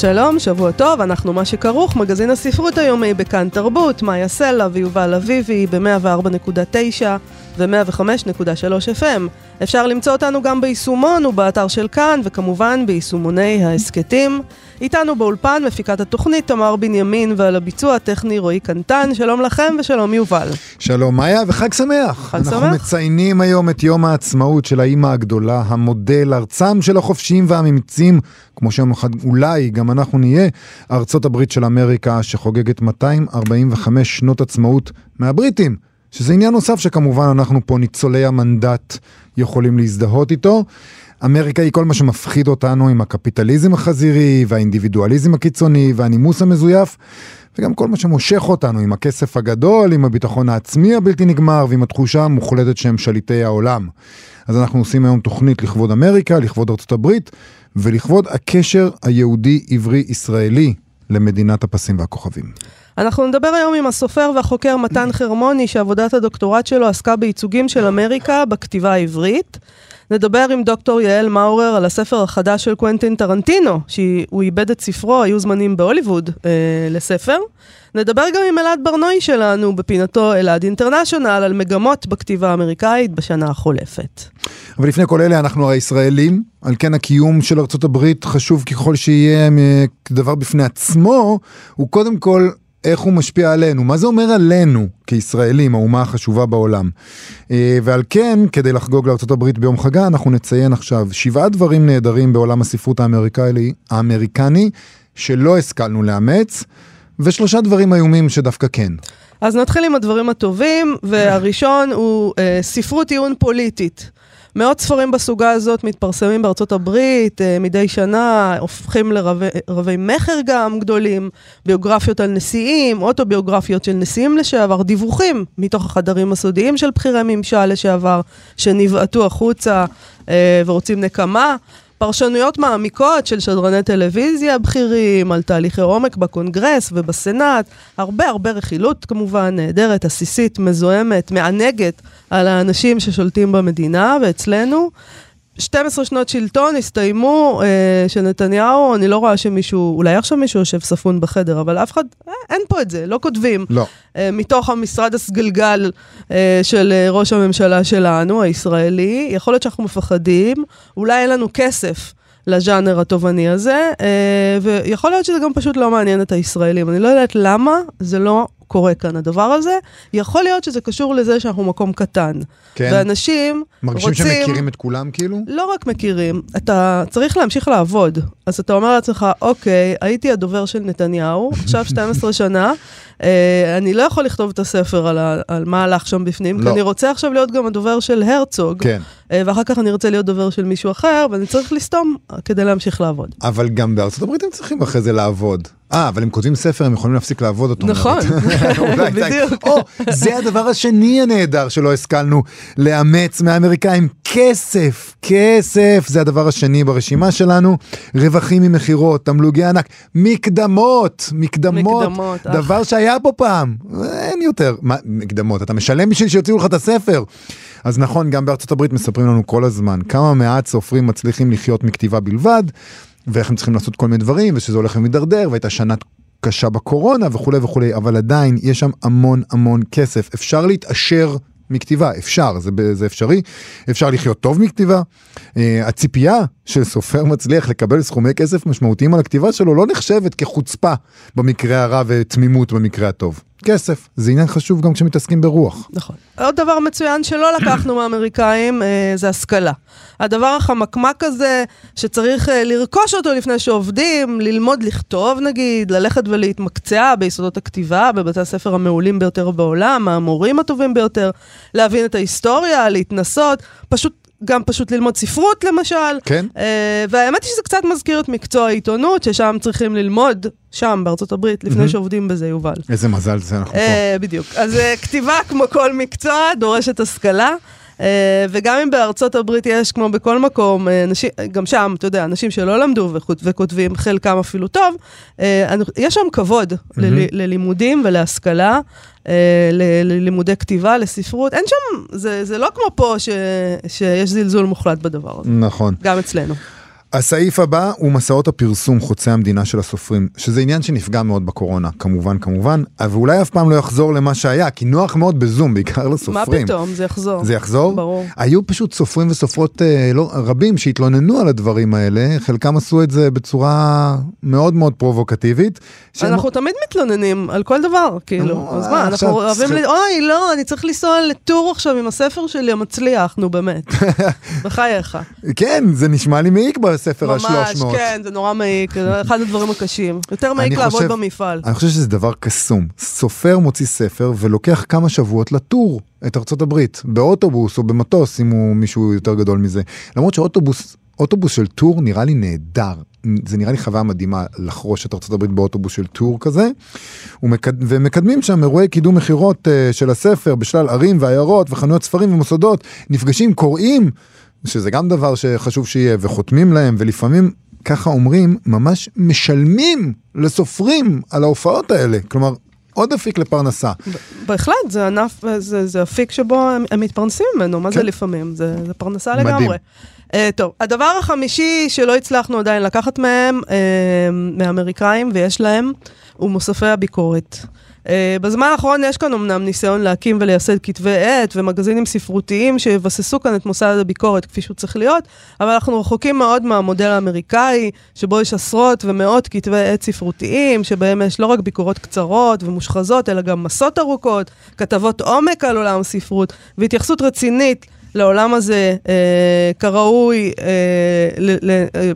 שלום, שבוע טוב, אנחנו מה שכרוך, מגזין הספרות היומי בכאן תרבות, מאיה סלע ויובל אביבי ב-104.9 ו-105.3 FM. אפשר למצוא אותנו גם ביישומון ובאתר של כאן, וכמובן ביישומוני ההסכתים. איתנו באולפן מפיקת התוכנית תמר בנימין ועל הביצוע הטכני רועי קנטן. שלום לכם ושלום יובל. שלום מאיה וחג שמח. חג אנחנו שמח. אנחנו מציינים היום את יום העצמאות של האימא הגדולה, המודל, ארצם של החופשיים והאמיצים, כמו שיום אחד אולי גם אנחנו נהיה, ארצות הברית של אמריקה שחוגגת 245 שנות עצמאות מהבריטים. שזה עניין נוסף שכמובן אנחנו פה ניצולי המנדט יכולים להזדהות איתו. אמריקה היא כל מה שמפחיד אותנו עם הקפיטליזם החזירי והאינדיבידואליזם הקיצוני והנימוס המזויף וגם כל מה שמושך אותנו עם הכסף הגדול, עם הביטחון העצמי הבלתי נגמר ועם התחושה המוחלטת שהם שליטי העולם. אז אנחנו עושים היום תוכנית לכבוד אמריקה, לכבוד ארצות הברית ולכבוד הקשר היהודי-עברי-ישראלי למדינת הפסים והכוכבים. אנחנו נדבר היום עם הסופר והחוקר מתן חרמוני, שעבודת הדוקטורט שלו עסקה בייצוגים של אמריקה בכתיבה העברית. נדבר עם דוקטור יעל מאורר על הספר החדש של קוונטין טרנטינו, שהוא איבד את ספרו, היו זמנים בהוליווד, אה, לספר. נדבר גם עם אלעד ברנועי שלנו בפינתו אלעד אינטרנשיונל על מגמות בכתיבה האמריקאית בשנה החולפת. אבל לפני כל אלה אנחנו הרי ישראלים, על כן הקיום של ארצות הברית חשוב ככל שיהיה דבר בפני עצמו, הוא קודם כל איך הוא משפיע עלינו, מה זה אומר עלינו כישראלים, האומה החשובה בעולם. אה, ועל כן, כדי לחגוג לארה"ב ביום חגה, אנחנו נציין עכשיו שבעה דברים נהדרים בעולם הספרות האמריקאי, האמריקני, שלא השכלנו לאמץ, ושלושה דברים איומים שדווקא כן. אז נתחיל עם הדברים הטובים, והראשון הוא אה, ספרות עיון פוליטית. מאות ספרים בסוגה הזאת מתפרסמים בארצות הברית, אה, מדי שנה הופכים לרבי מכר גם גדולים, ביוגרפיות על נשיאים, אוטוביוגרפיות של נשיאים לשעבר, דיווחים מתוך החדרים הסודיים של בכירי ממשל לשעבר, שנבעטו החוצה אה, ורוצים נקמה. פרשנויות מעמיקות של שדרני טלוויזיה בכירים, על תהליכי עומק בקונגרס ובסנאט, הרבה הרבה רכילות כמובן, נהדרת, עסיסית, מזוהמת, מענגת על האנשים ששולטים במדינה ואצלנו. 12 שנות שלטון הסתיימו אה, של נתניהו, אני לא רואה שמישהו, אולי עכשיו מישהו יושב ספון בחדר, אבל אף אחד, אה, אין פה את זה, לא כותבים. לא. אה, מתוך המשרד הסגלגל אה, של אה, ראש הממשלה שלנו, הישראלי, יכול להיות שאנחנו מפחדים, אולי אין לנו כסף. לז'אנר התובעני הזה, אה, ויכול להיות שזה גם פשוט לא מעניין את הישראלים. אני לא יודעת למה זה לא קורה כאן הדבר הזה. יכול להיות שזה קשור לזה שאנחנו מקום קטן. כן. ואנשים מרגישים רוצים... שהם מכירים את כולם כאילו? לא רק מכירים, אתה צריך להמשיך לעבוד. אז אתה אומר לעצמך, אוקיי, הייתי הדובר של נתניהו, עכשיו 12 שנה, אה, אני לא יכול לכתוב את הספר על, ה, על מה הלך שם בפנים, לא. כי אני רוצה עכשיו להיות גם הדובר של הרצוג, כן. אה, ואחר כך אני רוצה להיות דובר של מישהו אחר, ואני צריך לסתום כדי להמשיך לעבוד. אבל גם בארצות הברית הם צריכים אחרי זה לעבוד. אה, אבל הם כותבים ספר, הם יכולים להפסיק לעבוד אותו. נכון, בדיוק. או, זה הדבר השני הנהדר שלא השכלנו לאמץ מהאמריקאים, כסף, כסף, זה הדבר השני ברשימה שלנו, רווחים ממכירות, תמלוגי ענק, מקדמות, מקדמות, מקדמות, דבר שהיה פה פעם, אין יותר, מה, מקדמות, אתה משלם בשביל שיוציאו לך את הספר. אז נכון, גם בארצות הברית מספרים לנו כל הזמן כמה מעט סופרים מצליחים לחיות מכתיבה בלבד, ואיך הם צריכים לעשות כל מיני דברים, ושזה הולך ומידרדר, והייתה שנה קשה בקורונה וכולי וכולי, אבל עדיין יש שם המון המון כסף. אפשר להתעשר מכתיבה, אפשר, זה, זה אפשרי. אפשר לחיות טוב מכתיבה. Uh, הציפייה של סופר מצליח לקבל סכומי כסף משמעותיים על הכתיבה שלו לא נחשבת כחוצפה במקרה הרע ותמימות במקרה הטוב. כסף, זה עניין חשוב גם כשמתעסקים ברוח. נכון. עוד דבר מצוין שלא לקחנו מהאמריקאים אה, זה השכלה. הדבר החמקמק הזה, שצריך אה, לרכוש אותו לפני שעובדים, ללמוד לכתוב נגיד, ללכת ולהתמקצע ביסודות הכתיבה, בבתי הספר המעולים ביותר בעולם, המורים הטובים ביותר, להבין את ההיסטוריה, להתנסות, פשוט גם פשוט ללמוד ספרות למשל. כן? אה, והאמת היא שזה קצת מזכיר את מקצוע העיתונות, ששם צריכים ללמוד, שם בארצות הברית, לפני מהמם. שעובדים בזה, יובל. איזה מזל זה אנחנו פה. אה, בדיוק. אז אה, כתיבה, כמו כל מקצוע, דורשת השכלה. אה, וגם אם בארצות הברית יש, כמו בכל מקום, אה, אנשים, גם שם, אתה יודע, אנשים שלא למדו וכות- וכותבים, חלקם אפילו טוב, אה, יש שם כבוד ללי- ללימודים ולהשכלה, אה, ללימודי כתיבה, לספרות. אין שם, זה, זה לא כמו פה ש, שיש זלזול מוחלט בדבר הזה, נכון. גם אצלנו. הסעיף הבא הוא מסעות הפרסום חוצי המדינה של הסופרים, שזה עניין שנפגע מאוד בקורונה, כמובן כמובן, אבל אולי אף פעם לא יחזור למה שהיה, כי נוח מאוד בזום, בעיקר מה לסופרים. פתאום, זה יחזור. זה יחזור? ברור. היו פשוט סופרים וסופרות אה, לא, רבים שהתלוננו על הדברים האלה, חלקם עשו את זה בצורה מאוד מאוד פרובוקטיבית. שהם- אנחנו תמיד מתלוננים על כל דבר, כאילו. נו, אז מה, אנחנו אוהבים צריך- ל... אוי, לא, אני צריך לנסוע לטור עכשיו עם הספר שלי המצליח, נו באמת. בחייך. כן, זה נשמע לי מעיק ממש, ה-300. כן, זה נורא מעיק, אחד הדברים הקשים. יותר מעיק לעבוד חושב- במפעל. אני חושב שזה דבר קסום. סופר מוציא ספר ולוקח כמה שבועות לטור את ארצות הברית, באוטובוס או במטוס, אם הוא מישהו יותר גדול מזה. למרות שאוטובוס, אוטובוס של טור נראה לי נהדר. זה נראה לי חוויה מדהימה לחרוש את הברית באוטובוס של טור כזה. ומקד... ומקדמים שם אירועי קידום מכירות uh, של הספר בשלל ערים ועיירות וחנויות ספרים ומוסדות. נפגשים קוראים, שזה גם דבר שחשוב שיהיה, וחותמים להם, ולפעמים ככה אומרים, ממש משלמים לסופרים על ההופעות האלה. כלומר, עוד אפיק לפרנסה. בהחלט, זה ענף, זה, זה אפיק שבו הם, הם מתפרנסים ממנו, מה כן. זה לפעמים? זה, זה פרנסה מדהים. לגמרי. Uh, טוב, הדבר החמישי שלא הצלחנו עדיין לקחת מהם, uh, מהאמריקאים, ויש להם, הוא מוספי הביקורת. Uh, בזמן האחרון יש כאן אמנם ניסיון להקים ולייסד כתבי עת ומגזינים ספרותיים שיבססו כאן את מוסד הביקורת כפי שהוא צריך להיות, אבל אנחנו רחוקים מאוד מהמודל האמריקאי, שבו יש עשרות ומאות כתבי עת ספרותיים, שבהם יש לא רק ביקורות קצרות ומושחזות, אלא גם מסות ארוכות, כתבות עומק על עולם הספרות, והתייחסות רצינית לעולם הזה אה, כראוי, אה, ל, ל, אה,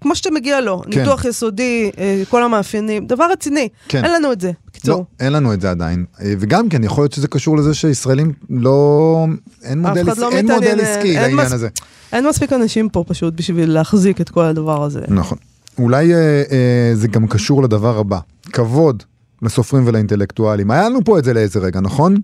כמו שמגיע לו, כן. ניתוח יסודי, אה, כל המאפיינים, דבר רציני. כן. אין לנו את זה, בקיצור. לא, אין לנו את זה עדיין. אה, וגם כן, יכול להיות שזה קשור לזה שישראלים לא... אין מודל, לא אין מתעניין, מודל עסקי אין לעניין מס- הזה. אין מספיק אנשים פה פשוט בשביל להחזיק את כל הדבר הזה. נכון. אולי אה, אה, זה גם קשור לדבר הבא, כבוד לסופרים ולאינטלקטואלים. היה לנו פה את זה לאיזה רגע, נכון?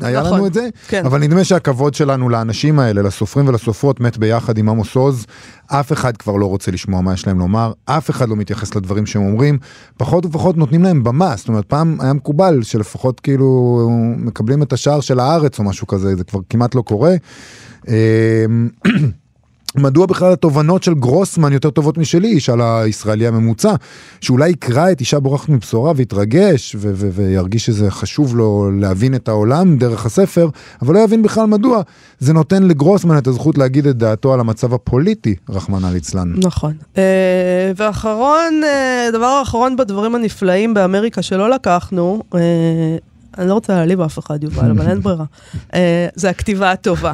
היה נכון, לנו את זה? כן. אבל נדמה שהכבוד שלנו לאנשים האלה, לסופרים ולסופרות, מת ביחד עם עמוס עוז. אף אחד כבר לא רוצה לשמוע מה יש להם לומר, אף אחד לא מתייחס לדברים שהם אומרים, פחות ופחות נותנים להם במה. זאת אומרת, פעם היה מקובל שלפחות כאילו מקבלים את השער של הארץ או משהו כזה, זה כבר כמעט לא קורה. אה, מדוע בכלל התובנות של גרוסמן יותר טובות משלי, ישאל הישראלי הממוצע, שאולי יקרא את אישה בורחת מבשורה ויתרגש ו- ו- וירגיש שזה חשוב לו להבין את העולם דרך הספר, אבל לא יבין בכלל מדוע. זה נותן לגרוסמן את הזכות להגיד את דעתו על המצב הפוליטי, רחמנא ליצלן. נכון. Uh, ואחרון, uh, הדבר האחרון בדברים הנפלאים באמריקה שלא לקחנו, uh, אני לא רוצה להעליב אף אחד, יובל, אבל אין ברירה, זה הכתיבה הטובה.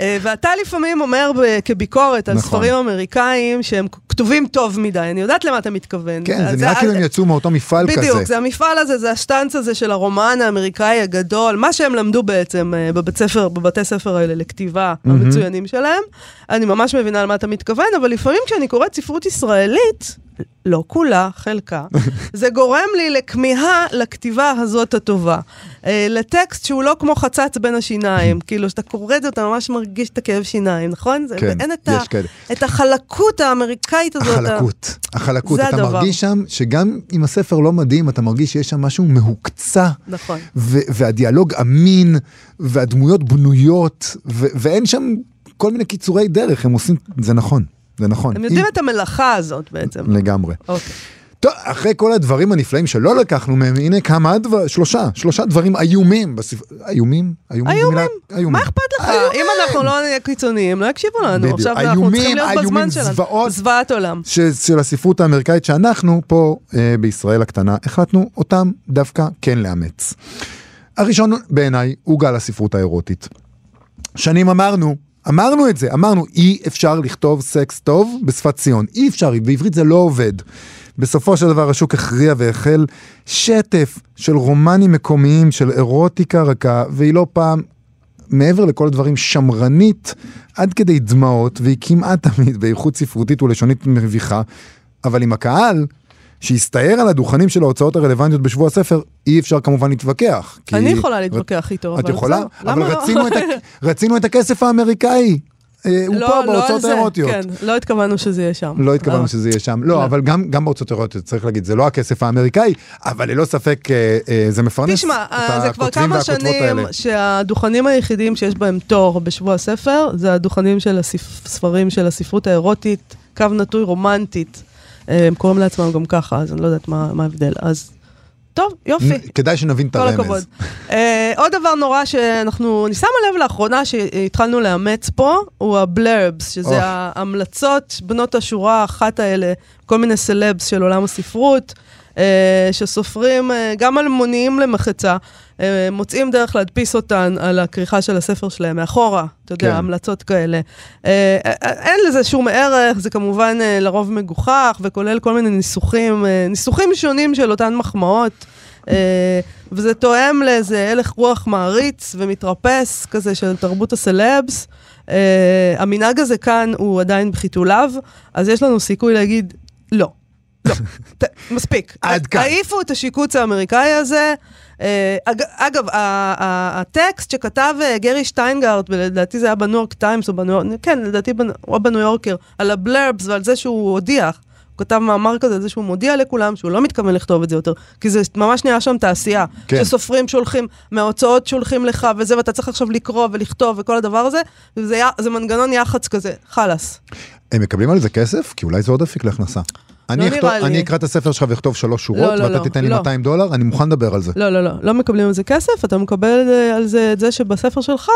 Uh, ואתה לפעמים אומר כביקורת על נכון. ספרים אמריקאים שהם כתובים טוב מדי, אני יודעת למה אתה מתכוון. כן, זה נראה כאילו הם יצאו מאותו מפעל כזה. בדיוק, זה המפעל הזה, זה השטנץ הזה של הרומן האמריקאי הגדול, מה שהם למדו בעצם אה, בבית ספר, בבתי ספר האלה לכתיבה מהמם. המצוינים שלהם. אני ממש מבינה על מה אתה מתכוון, אבל לפעמים כשאני קוראת ספרות ישראלית, לא כולה, חלקה, זה גורם לי לכמיהה לכתיבה הזאת הטובה. אה, לטקסט שהוא לא כמו חצץ בין השיניים, כאילו, כשאתה קורא את זה אתה ממש מרגיש את הכאב שיניים, נכון? כן, ואין את, ה, יש כאלה. את החלקות האמריקאית הזאת. ה- החלקות, החלקות, זה אתה הדבר. מרגיש שם שגם אם הספר לא מדהים, אתה מרגיש שיש שם משהו מהוקצע. נכון. והדיאלוג אמין, והדמויות בנויות, ואין שם כל מיני קיצורי דרך, הם עושים, זה נכון, זה נכון. הם יודעים אם- את המלאכה הזאת בעצם. לגמרי. אוקיי. טוב, אחרי כל הדברים הנפלאים שלא לקחנו מהם, הנה כמה דבר, שלושה, שלושה דברים איומים בספר... איומים? איומים? איומים. מה אכפת לך? אם אנחנו לא נהיה קיצוניים, לא יקשיבו לנו. בדיוק. עכשיו אנחנו איומים, צריכים להיות איומים, בזמן שלנו. זוועות. זוועת עולם. ש- של הספרות האמריקאית שאנחנו פה אה, בישראל הקטנה החלטנו אותם דווקא כן לאמץ. הראשון בעיניי הוא גל הספרות האירוטית. שנים אמרנו, אמרנו את זה, אמרנו אי אפשר לכתוב סקס טוב בשפת ציון, אי אפשר, בעברית זה לא עובד. בסופו של דבר השוק הכריע והחל שטף של רומנים מקומיים, של אירוטיקה רכה, והיא לא פעם מעבר לכל הדברים שמרנית עד כדי דמעות, והיא כמעט תמיד באיכות ספרותית ולשונית מביכה, אבל עם הקהל, שהסתער על הדוכנים של ההוצאות הרלוונטיות בשבוע הספר, אי אפשר כמובן להתווכח. אני יכולה להתווכח איתו, את אבל יכולה? אבל לא? רצינו את, ה- רצינו את הכסף האמריקאי. אה, הוא לא, פה לא בהוצאות האירוטיות. כן, לא התכוונו שזה יהיה שם. לא התכוונו שזה יהיה שם. לא, לא. אבל גם, גם בהוצאות האירוטיות, צריך להגיד, זה לא הכסף האמריקאי, אבל ללא ספק אה, אה, זה מפרנס תשמע, את זה כבר כמה שנים האלה. שהדוכנים היחידים שיש בהם תור בשבוע הספר, זה הדוכנים של הספרים של הספרות האירוטית, קו נטוי רומנטית. הם קוראים לעצמם גם ככה, אז אני לא יודעת מה מה ההבדל. אז טוב, יופי. כדאי שנבין את כל הרמז. הכבוד. Uh, עוד דבר נורא שאנחנו, אני שמה לב לאחרונה שהתחלנו לאמץ פה, הוא הבלרבס, שזה אוח. ההמלצות בנות השורה האחת האלה, כל מיני סלבס של עולם הספרות, שסופרים, uh, גם אלמוניים למחצה, uh, מוצאים דרך להדפיס אותן על הכריכה של הספר שלהם מאחורה, אתה יודע, כן. המלצות כאלה. Uh, אין לזה שום ערך, זה כמובן uh, לרוב מגוחך, וכולל כל מיני ניסוחים, uh, ניסוחים שונים של אותן מחמאות. אה, וזה תואם לאיזה הלך רוח מעריץ ומתרפס כזה של תרבות הסלבס. אה, המנהג הזה כאן הוא עדיין בחיתוליו, אז יש לנו סיכוי להגיד, לא. לא, ת, מספיק. עד כאן. העיפו את השיקוץ האמריקאי הזה. אה, אג, אגב, הטקסט שכתב אה, גרי שטיינגארט, ולדעתי זה היה בניו יורק טיימס, או בניו יורק, כן, לדעתי הוא בניו יורקר, על הבלרבס ועל זה שהוא הודיע. כתב מאמר כזה, זה שהוא מודיע לכולם שהוא לא מתכוון לכתוב את זה יותר, כי זה ממש נהיה שם תעשייה. כן. שסופרים שולחים, מההוצאות שולחים לך וזה, ואתה צריך עכשיו לקרוא ולכתוב וכל הדבר הזה, וזה היה- זה מנגנון יח"צ כזה, חלאס. הם מקבלים על זה כסף? כי אולי זה עוד אפיק להכנסה. אני, נראה אכתוב, לי. אני אקרא את הספר שלך ואכתוב שלוש שורות, לא, לא, ואתה לא, תיתן לי לא. 200 דולר, אני מוכן לדבר על זה. לא, לא, לא, לא מקבלים על זה כסף, אתה מקבל אה, על זה את זה שבספר שלך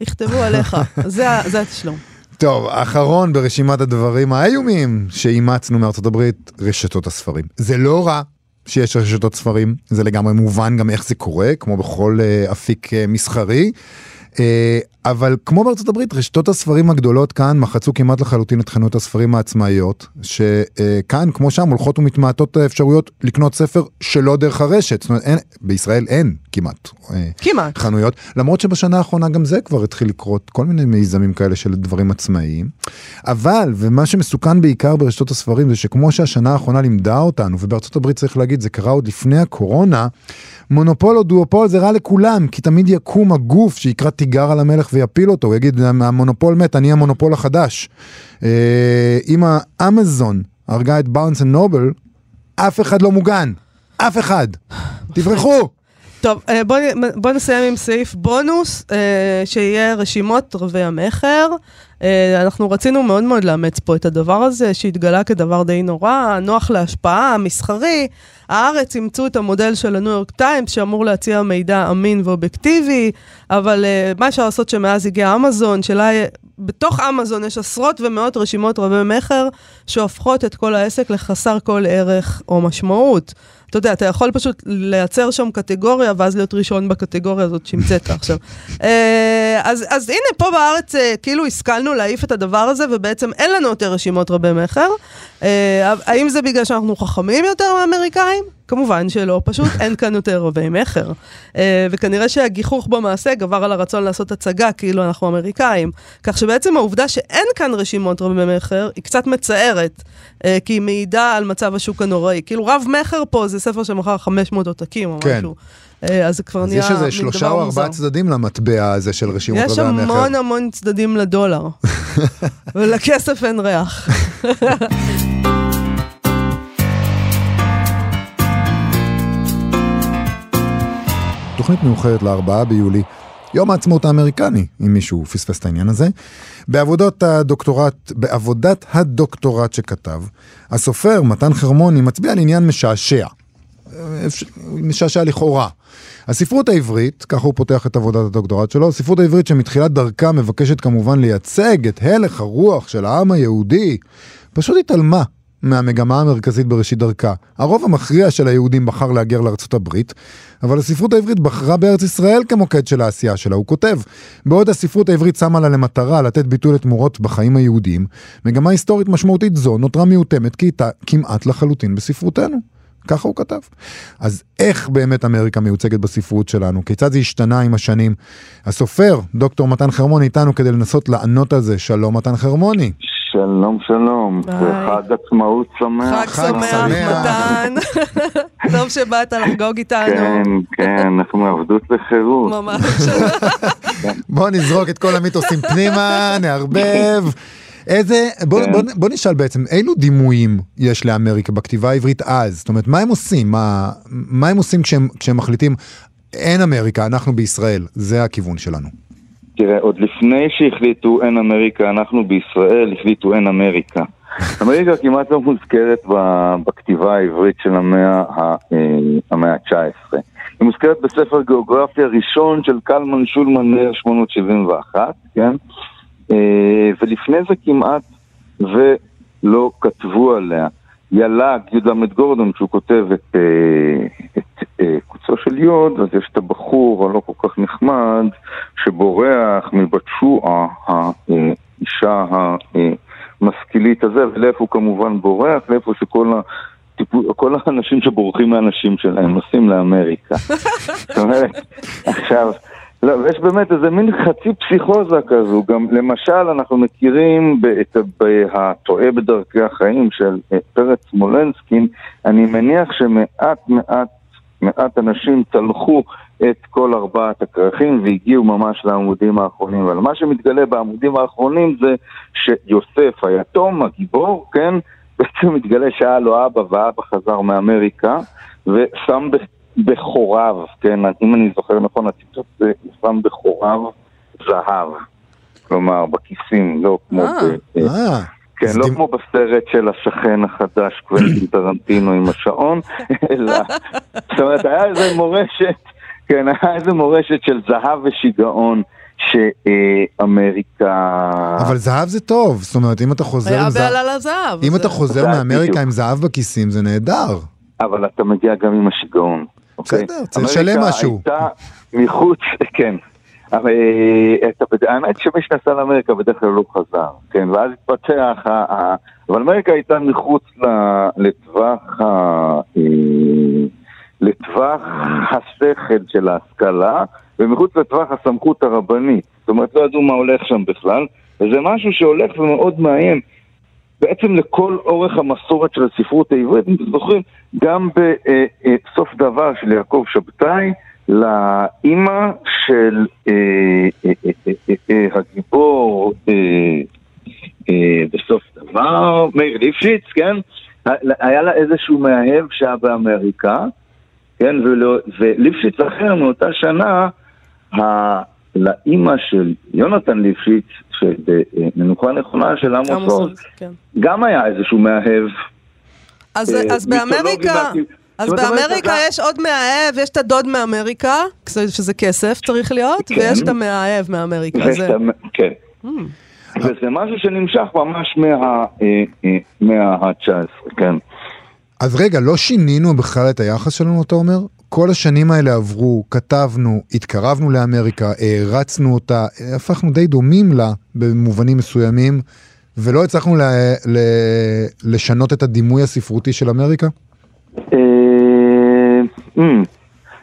יכתבו עליך. זה זה התשלום. טוב, אחרון ברשימת הדברים האיומים שאימצנו מארצות הברית, רשתות הספרים. זה לא רע שיש רשתות ספרים, זה לגמרי מובן גם איך זה קורה, כמו בכל אה, אפיק אה, מסחרי. אה, אבל כמו בארצות הברית, רשתות הספרים הגדולות כאן מחצו כמעט לחלוטין את חנויות הספרים העצמאיות, שכאן, כמו שם, הולכות ומתמעטות האפשרויות לקנות ספר שלא דרך הרשת. זאת אומרת, אין, בישראל אין כמעט. אה, כמעט. חנויות, למרות שבשנה האחרונה גם זה כבר התחיל לקרות, כל מיני מיזמים כאלה של דברים עצמאיים. אבל, ומה שמסוכן בעיקר ברשתות הספרים זה שכמו שהשנה האחרונה לימדה אותנו, ובארצות הברית צריך להגיד, זה קרה עוד לפני הקורונה, מונופול או דואופול זה רע לכולם, כי תמיד יקום הגוף שיקרא תיגר על המלך ויפיל אותו, הוא יגיד, המונופול מת, אני המונופול החדש. אה, אם האמזון הרגה את Barnes and Noble, אף אחד לא מוגן, אף אחד. תברחו. טוב, אה, בוא, נ- בוא נסיים עם סעיף בונוס, אה, שיהיה רשימות רבי המכר. אה, אנחנו רצינו מאוד מאוד לאמץ פה את הדבר הזה, שהתגלה כדבר די נורא, נוח להשפעה, מסחרי. הארץ אימצו את המודל של הניו יורק טיימס, שאמור להציע מידע אמין ואובייקטיבי, אבל אה, מה אפשר לעשות שמאז הגיע אמזון, שלה... בתוך אמזון יש עשרות ומאות רשימות רבי מכר שהופכות את כל העסק לחסר כל ערך או משמעות. אתה יודע, אתה יכול פשוט לייצר שם קטגוריה, ואז להיות ראשון בקטגוריה הזאת שהמצאת עכשיו. אה, אז, אז הנה, פה בארץ אה, כאילו השכלנו להעיף את הדבר הזה, ובעצם אין לנו יותר רשימות רבי מכר. אה, האם זה בגלל שאנחנו חכמים יותר מהאמריקאים? כמובן שלא, פשוט אין כאן יותר רבי מכר. אה, וכנראה שהגיחוך במעשה גבר על הרצון לעשות הצגה כאילו אנחנו אמריקאים. כך שבעצם העובדה שאין כאן רשימות רבי מכר היא קצת מצערת, אה, כי היא מעידה על מצב השוק הנוראי. כאילו רב מכר פה זה ספר שמכר 500 עותקים או כן. משהו. אה, אז זה כבר אז נהיה יש איזה שלושה דבר או מוזר. ארבעה צדדים למטבע הזה של רשימות יש רבי המכר. המון המון צדדים לדולר, ולכסף אין ריח. תוכנית מיוחדת לארבעה ביולי, יום העצמאות האמריקני, אם מישהו פספס את העניין הזה. בעבודת הדוקטורט, בעבודת הדוקטורט שכתב, הסופר מתן חרמוני מצביע על עניין משעשע. משעשע לכאורה. הספרות העברית, ככה הוא פותח את עבודת הדוקטורט שלו, הספרות העברית שמתחילת דרכה מבקשת כמובן לייצג את הלך הרוח של העם היהודי, פשוט התעלמה מהמגמה המרכזית בראשית דרכה. הרוב המכריע של היהודים בחר להגר לארצות הברית, אבל הספרות העברית בחרה בארץ ישראל כמוקד של העשייה שלה. הוא כותב, בעוד הספרות העברית שמה לה למטרה לתת ביטוי לתמורות בחיים היהודיים, מגמה היסטורית משמעותית זו נותרה מיותמת כמעט לחלוטין בספרותנו. ככה הוא כתב. אז איך באמת אמריקה מיוצגת בספרות שלנו? כיצד זה השתנה עם השנים? הסופר, דוקטור מתן חרמוני, איתנו כדי לנסות לענות על זה. שלום, מתן חרמוני. שלום, שלום. וחג עצמאות שמח. חג חג שמח, שמח. מתן. טוב שבאת לחגוג איתנו. כן, כן, אנחנו מעבדות לחירות. ממש. בוא נזרוק את כל המיתוסים פנימה, נערבב. איזה, בוא, כן. בוא, בוא נשאל בעצם, אילו דימויים יש לאמריקה בכתיבה העברית אז? זאת אומרת, מה הם עושים? מה, מה הם עושים כשהם, כשהם מחליטים, אין אמריקה, אנחנו בישראל, זה הכיוון שלנו. תראה, עוד לפני שהחליטו אין אמריקה, אנחנו בישראל החליטו אין אמריקה. אמריקה כמעט לא מוזכרת בכתיבה העברית של המאה ה- אה, המאה ה-19. היא מוזכרת בספר גיאוגרפיה ראשון של קלמן שולמן מ-1871, כן? אה, ולפני זה כמעט ולא כתבו עליה. יל"ג, י"ל גורדון, שהוא כותב את, אה, את קוצו של יוד, אז יש את הבחור הלא כל כך נחמד, שבורח מבת שועה, האישה המשכילית הזה, ולאיפה הוא כמובן בורח? לאיפה שכל ה... טיפול, כל האנשים שבורחים מהנשים שלהם נוסעים לאמריקה. זאת אומרת, עכשיו, לא, ויש באמת איזה מין חצי פסיכוזה כזו, גם למשל אנחנו מכירים את הטועה בדרכי החיים של אה, פרץ סמולנסקין, אני מניח שמעט מעט מעט אנשים צלחו את כל ארבעת הכרכים והגיעו ממש לעמודים האחרונים. אבל מה שמתגלה בעמודים האחרונים זה שיוסף היתום, הגיבור, כן, בעצם מתגלה שהיה לו אבא ואבא חזר מאמריקה ושם בחוריו, כן, אם אני זוכר נכון, הציטוט זה שם בחוריו זהב. כלומר, בכיסים, לא כמו אה. ב... כן, לא כמו בסרט של השכן החדש, קוונטין טרנטינו עם השעון, אלא, זאת אומרת, היה איזה מורשת, כן, היה איזה מורשת של זהב ושיגעון שאמריקה... אבל זהב זה טוב, זאת אומרת, אם אתה חוזר היה עם זהב, בעלה לזהב. אם זה- אתה חוזר מאמריקה בדיוק. עם זהב בכיסים, זה נהדר. אבל אתה מגיע גם עם השיגעון. אוקיי? בסדר, צריך לשלם משהו. אמריקה הייתה מחוץ, כן. אה, האמת שמי שנסע לאמריקה בדרך כלל לא חזר, כן, ואז התפתח, אבל אמריקה הייתה מחוץ לטווח ה... אה, לטווח השכל של ההשכלה, ומחוץ לטווח הסמכות הרבנית. זאת אומרת, לא ידעו מה הולך שם בכלל, וזה משהו שהולך ומאוד מאיים. בעצם לכל אורך המסורת של הספרות העברית, אם אתם זוכרים, גם בסוף דבר של יעקב שבתאי, לאימא של אה, אה, אה, הגיבור בסוף דבר, מאיר ליפשיץ, כן? היה לה איזשהו מאהב שהיה באמריקה, כן? וליפשיץ אחר מאותה שנה, לאימא של יונתן ליפשיץ, של אה, מנוחה נכונה של עמוס עוז, כן. גם היה איזשהו מאהב. אז, אה, אז באמריקה, אומרת, יש עוד מאהב, יש את הדוד מאמריקה, שזה כסף צריך להיות, כן. ויש את המאהב מאמריקה. זה- ה- כן. וזה משהו שנמשך ממש מה- אה, אה, מהמאה ה-19, כן. אז רגע, לא שינינו בכלל את היחס שלנו, אתה אומר? כל השנים האלה עברו, כתבנו, התקרבנו לאמריקה, הערצנו אותה, הפכנו די דומים לה במובנים מסוימים, ולא הצלחנו ל- ל- לשנות את הדימוי הספרותי של אמריקה? אה, אמ,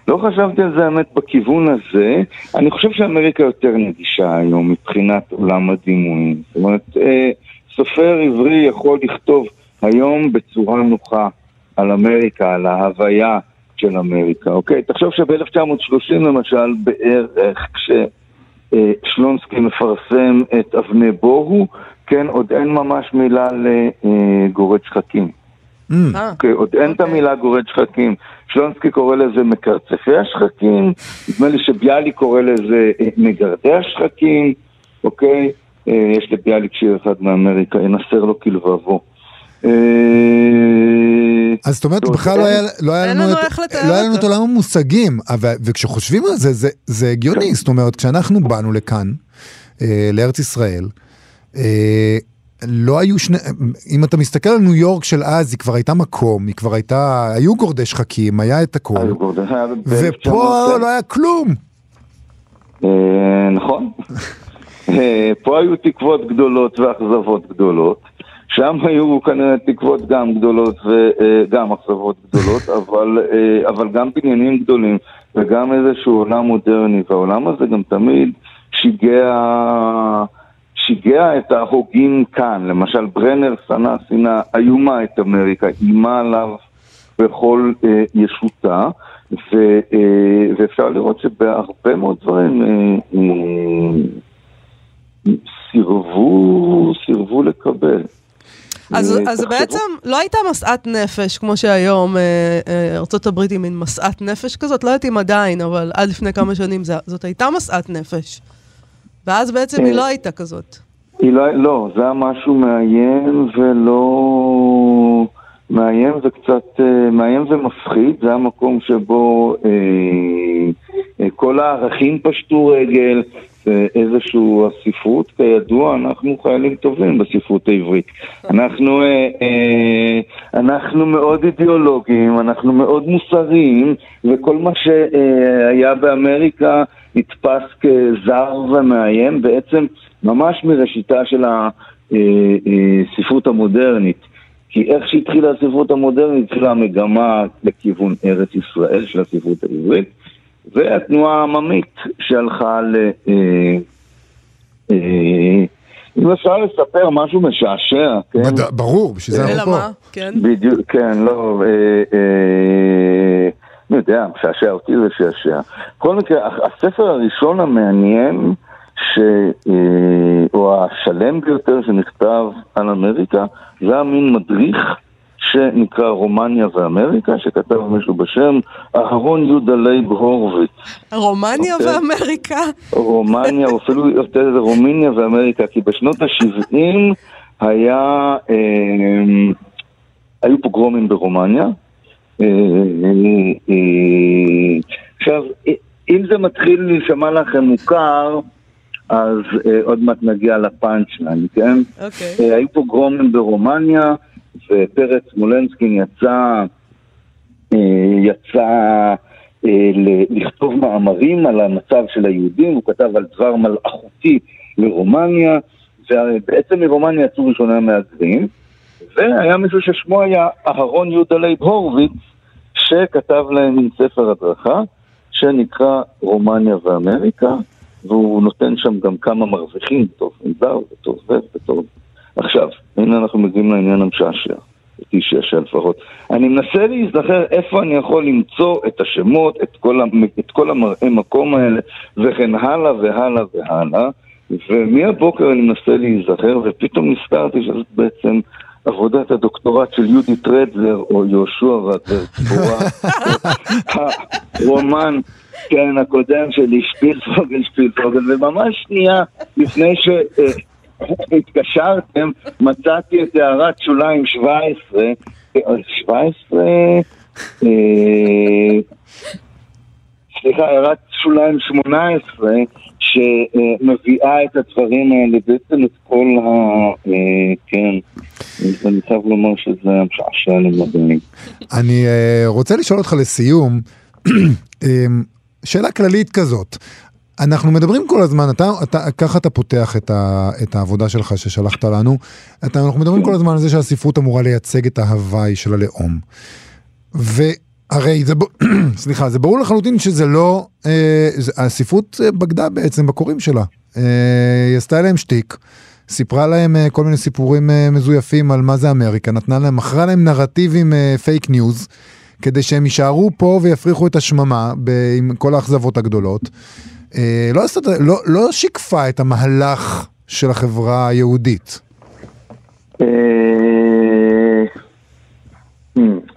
לא חשבתי על זה האמת בכיוון הזה. אני חושב שאמריקה יותר נגישה היום מבחינת עולם הדימויים. זאת אומרת, אה, סופר עברי יכול לכתוב היום בצורה נוחה על אמריקה, על ההוויה של אמריקה, אוקיי? תחשוב שב-1930 למשל, בערך, כששלונסקי מפרסם את אבני בוהו, כן, עוד אין ממש מילה לגורד שחקים. Mm, אה, אוקיי, עוד אין את אוקיי. המילה גורד שחקים. שלונסקי קורא לזה מקרצפי השחקים, נדמה לי שביאליק קורא לזה אה, מגרדי השחקים, אוקיי? אה, יש לביאליק שיר אחד מאמריקה, ינסר לו כלבבו. אה, אז זאת אומרת, בכלל לא היה, לא לנו, את, לא לנו את. עולם המושגים, אבל, וכשחושבים על זה, זה, זה הגיוני, זאת אומרת, כשאנחנו באנו לכאן, לארץ ישראל, לא היו שני, אם אתה מסתכל על ניו יורק של אז, היא כבר הייתה מקום, היא כבר הייתה, היו גורדי שחקים, היה את הכל, היו גורד- היה ופה לא היה כלום. אה, נכון. אה, פה היו תקוות גדולות ואכזבות גדולות, שם היו כנראה תקוות גם גדולות וגם אכזבות גדולות, אבל, אבל גם בניינים גדולים וגם איזשהו עולם מודרני, והעולם הזה גם תמיד שיגע, שיגע את ההוגים כאן. למשל ברנר שנא שנאה איומה את אמריקה, איימה עליו בכל אה, ישותה, ו, אה, ואפשר לראות שבהרבה מאוד דברים אה, אה, סירבו, סירבו לקבל. אז, אה, אז בעצם לא הייתה משאת נפש, כמו שהיום הברית היא מין משאת נפש כזאת, לא יודעת אם עדיין, אבל עד לפני כמה שנים זאת הייתה משאת נפש. ואז בעצם היא אה. לא הייתה כזאת. היא לא, לא, זה היה משהו מאיים ולא... מאיים וקצת... אה, מאיים ומפחיד, זה המקום שבו אה, אה, כל הערכים פשטו רגל, ואיזשהו הספרות, כידוע, אנחנו חיילים טובים בספרות העברית. אנחנו, אה, אה, אנחנו מאוד אידיאולוגיים, אנחנו מאוד מוסריים, וכל מה שהיה באמריקה נתפס כזר ומאיים, בעצם ממש מראשיתה של הספרות המודרנית. כי איך שהתחילה הספרות המודרנית, התחילה המגמה לכיוון ארץ ישראל של הספרות העברית, והתנועה העממית שהלכה ל... אה, אה, אם אפשר לספר משהו משעשע, כן? בד- ברור, בשביל זה אלא אנחנו פה. מה? כן. בדיוק, כן, לא, אה, אה, אני יודע, משעשע אותי זה שעשע. בכל מקרה, הספר הראשון המעניין, ש, אה, או השלם ביותר שנכתב על אמריקה, זה היה מין מדריך שנקרא רומניה ואמריקה, שכתב מישהו בשם אהרון יהודה לייב הורוביץ. רומניה אוקיי. ואמריקה? רומניה, או אפילו יותר זה רומיניה ואמריקה, כי בשנות ה-70 היה, אה, היו פוגרומים ברומניה. עכשיו, אם זה מתחיל להישמע לכם מוכר, אז אה, עוד מעט נגיע לפאנצ' ליין, כן? אוקיי. אה, היו פוגרומים ברומניה, ופרץ מולנסקין יצא, אה, יצא לכתוב מאמרים על המצב של היהודים, הוא כתב על דבר מלאכותי לרומניה, ובעצם מרומניה יצאו ראשוני המהגרים, והיה מישהו ששמו היה אהרון יהודה לייב הורוביץ, שכתב להם עם ספר הדרכה, שנקרא רומניה ואמריקה, והוא נותן שם גם כמה מרוויחים, בתור ענבר, בתור זה, בתור... עכשיו, הנה אנחנו מגיעים לעניין המשעשע, אותי שעשע לפחות. אני מנסה להיזכר איפה אני יכול למצוא את השמות, את כל. את כל המראי מקום האלה, וכן הלאה והלאה והלאה, ומהבוקר אני מנסה להיזכר, ופתאום נזכרתי שזאת בעצם עבודת הדוקטורט של יהודי טרדלר, או יהושע והדבורה, הרומן, כן, הקודם שלי, שפילפוגל, שפילפוגל, וממש שנייה לפני שהתקשרתם, מצאתי את הערת שוליים 17, אה, 17, אה, סליחה, הערת שוליים 18, שמביאה את הדברים האלה, בעצם את כל ה... אה, כן, אני חייב לומר שזה היה משעשע למדי. אני אה, רוצה לשאול אותך לסיום, אה, שאלה כללית כזאת. אנחנו מדברים כל הזמן, אתה, אתה, ככה אתה פותח את, ה, את העבודה שלך ששלחת לנו, אתה, אנחנו מדברים כל הזמן על זה שהספרות אמורה לייצג את ההווי של הלאום. והרי זה, סליחה, זה ברור לחלוטין שזה לא, אה, זה, הספרות אה, בגדה בעצם בקוראים שלה. אה, היא עשתה להם שטיק, סיפרה להם אה, כל מיני סיפורים אה, מזויפים על מה זה אמריקה, נתנה להם, מכרה להם נרטיבים אה, fake news, כדי שהם יישארו פה ויפריחו את השממה ב, עם כל האכזבות הגדולות. אה, לא, עשתה, לא, לא שיקפה את המהלך של החברה היהודית.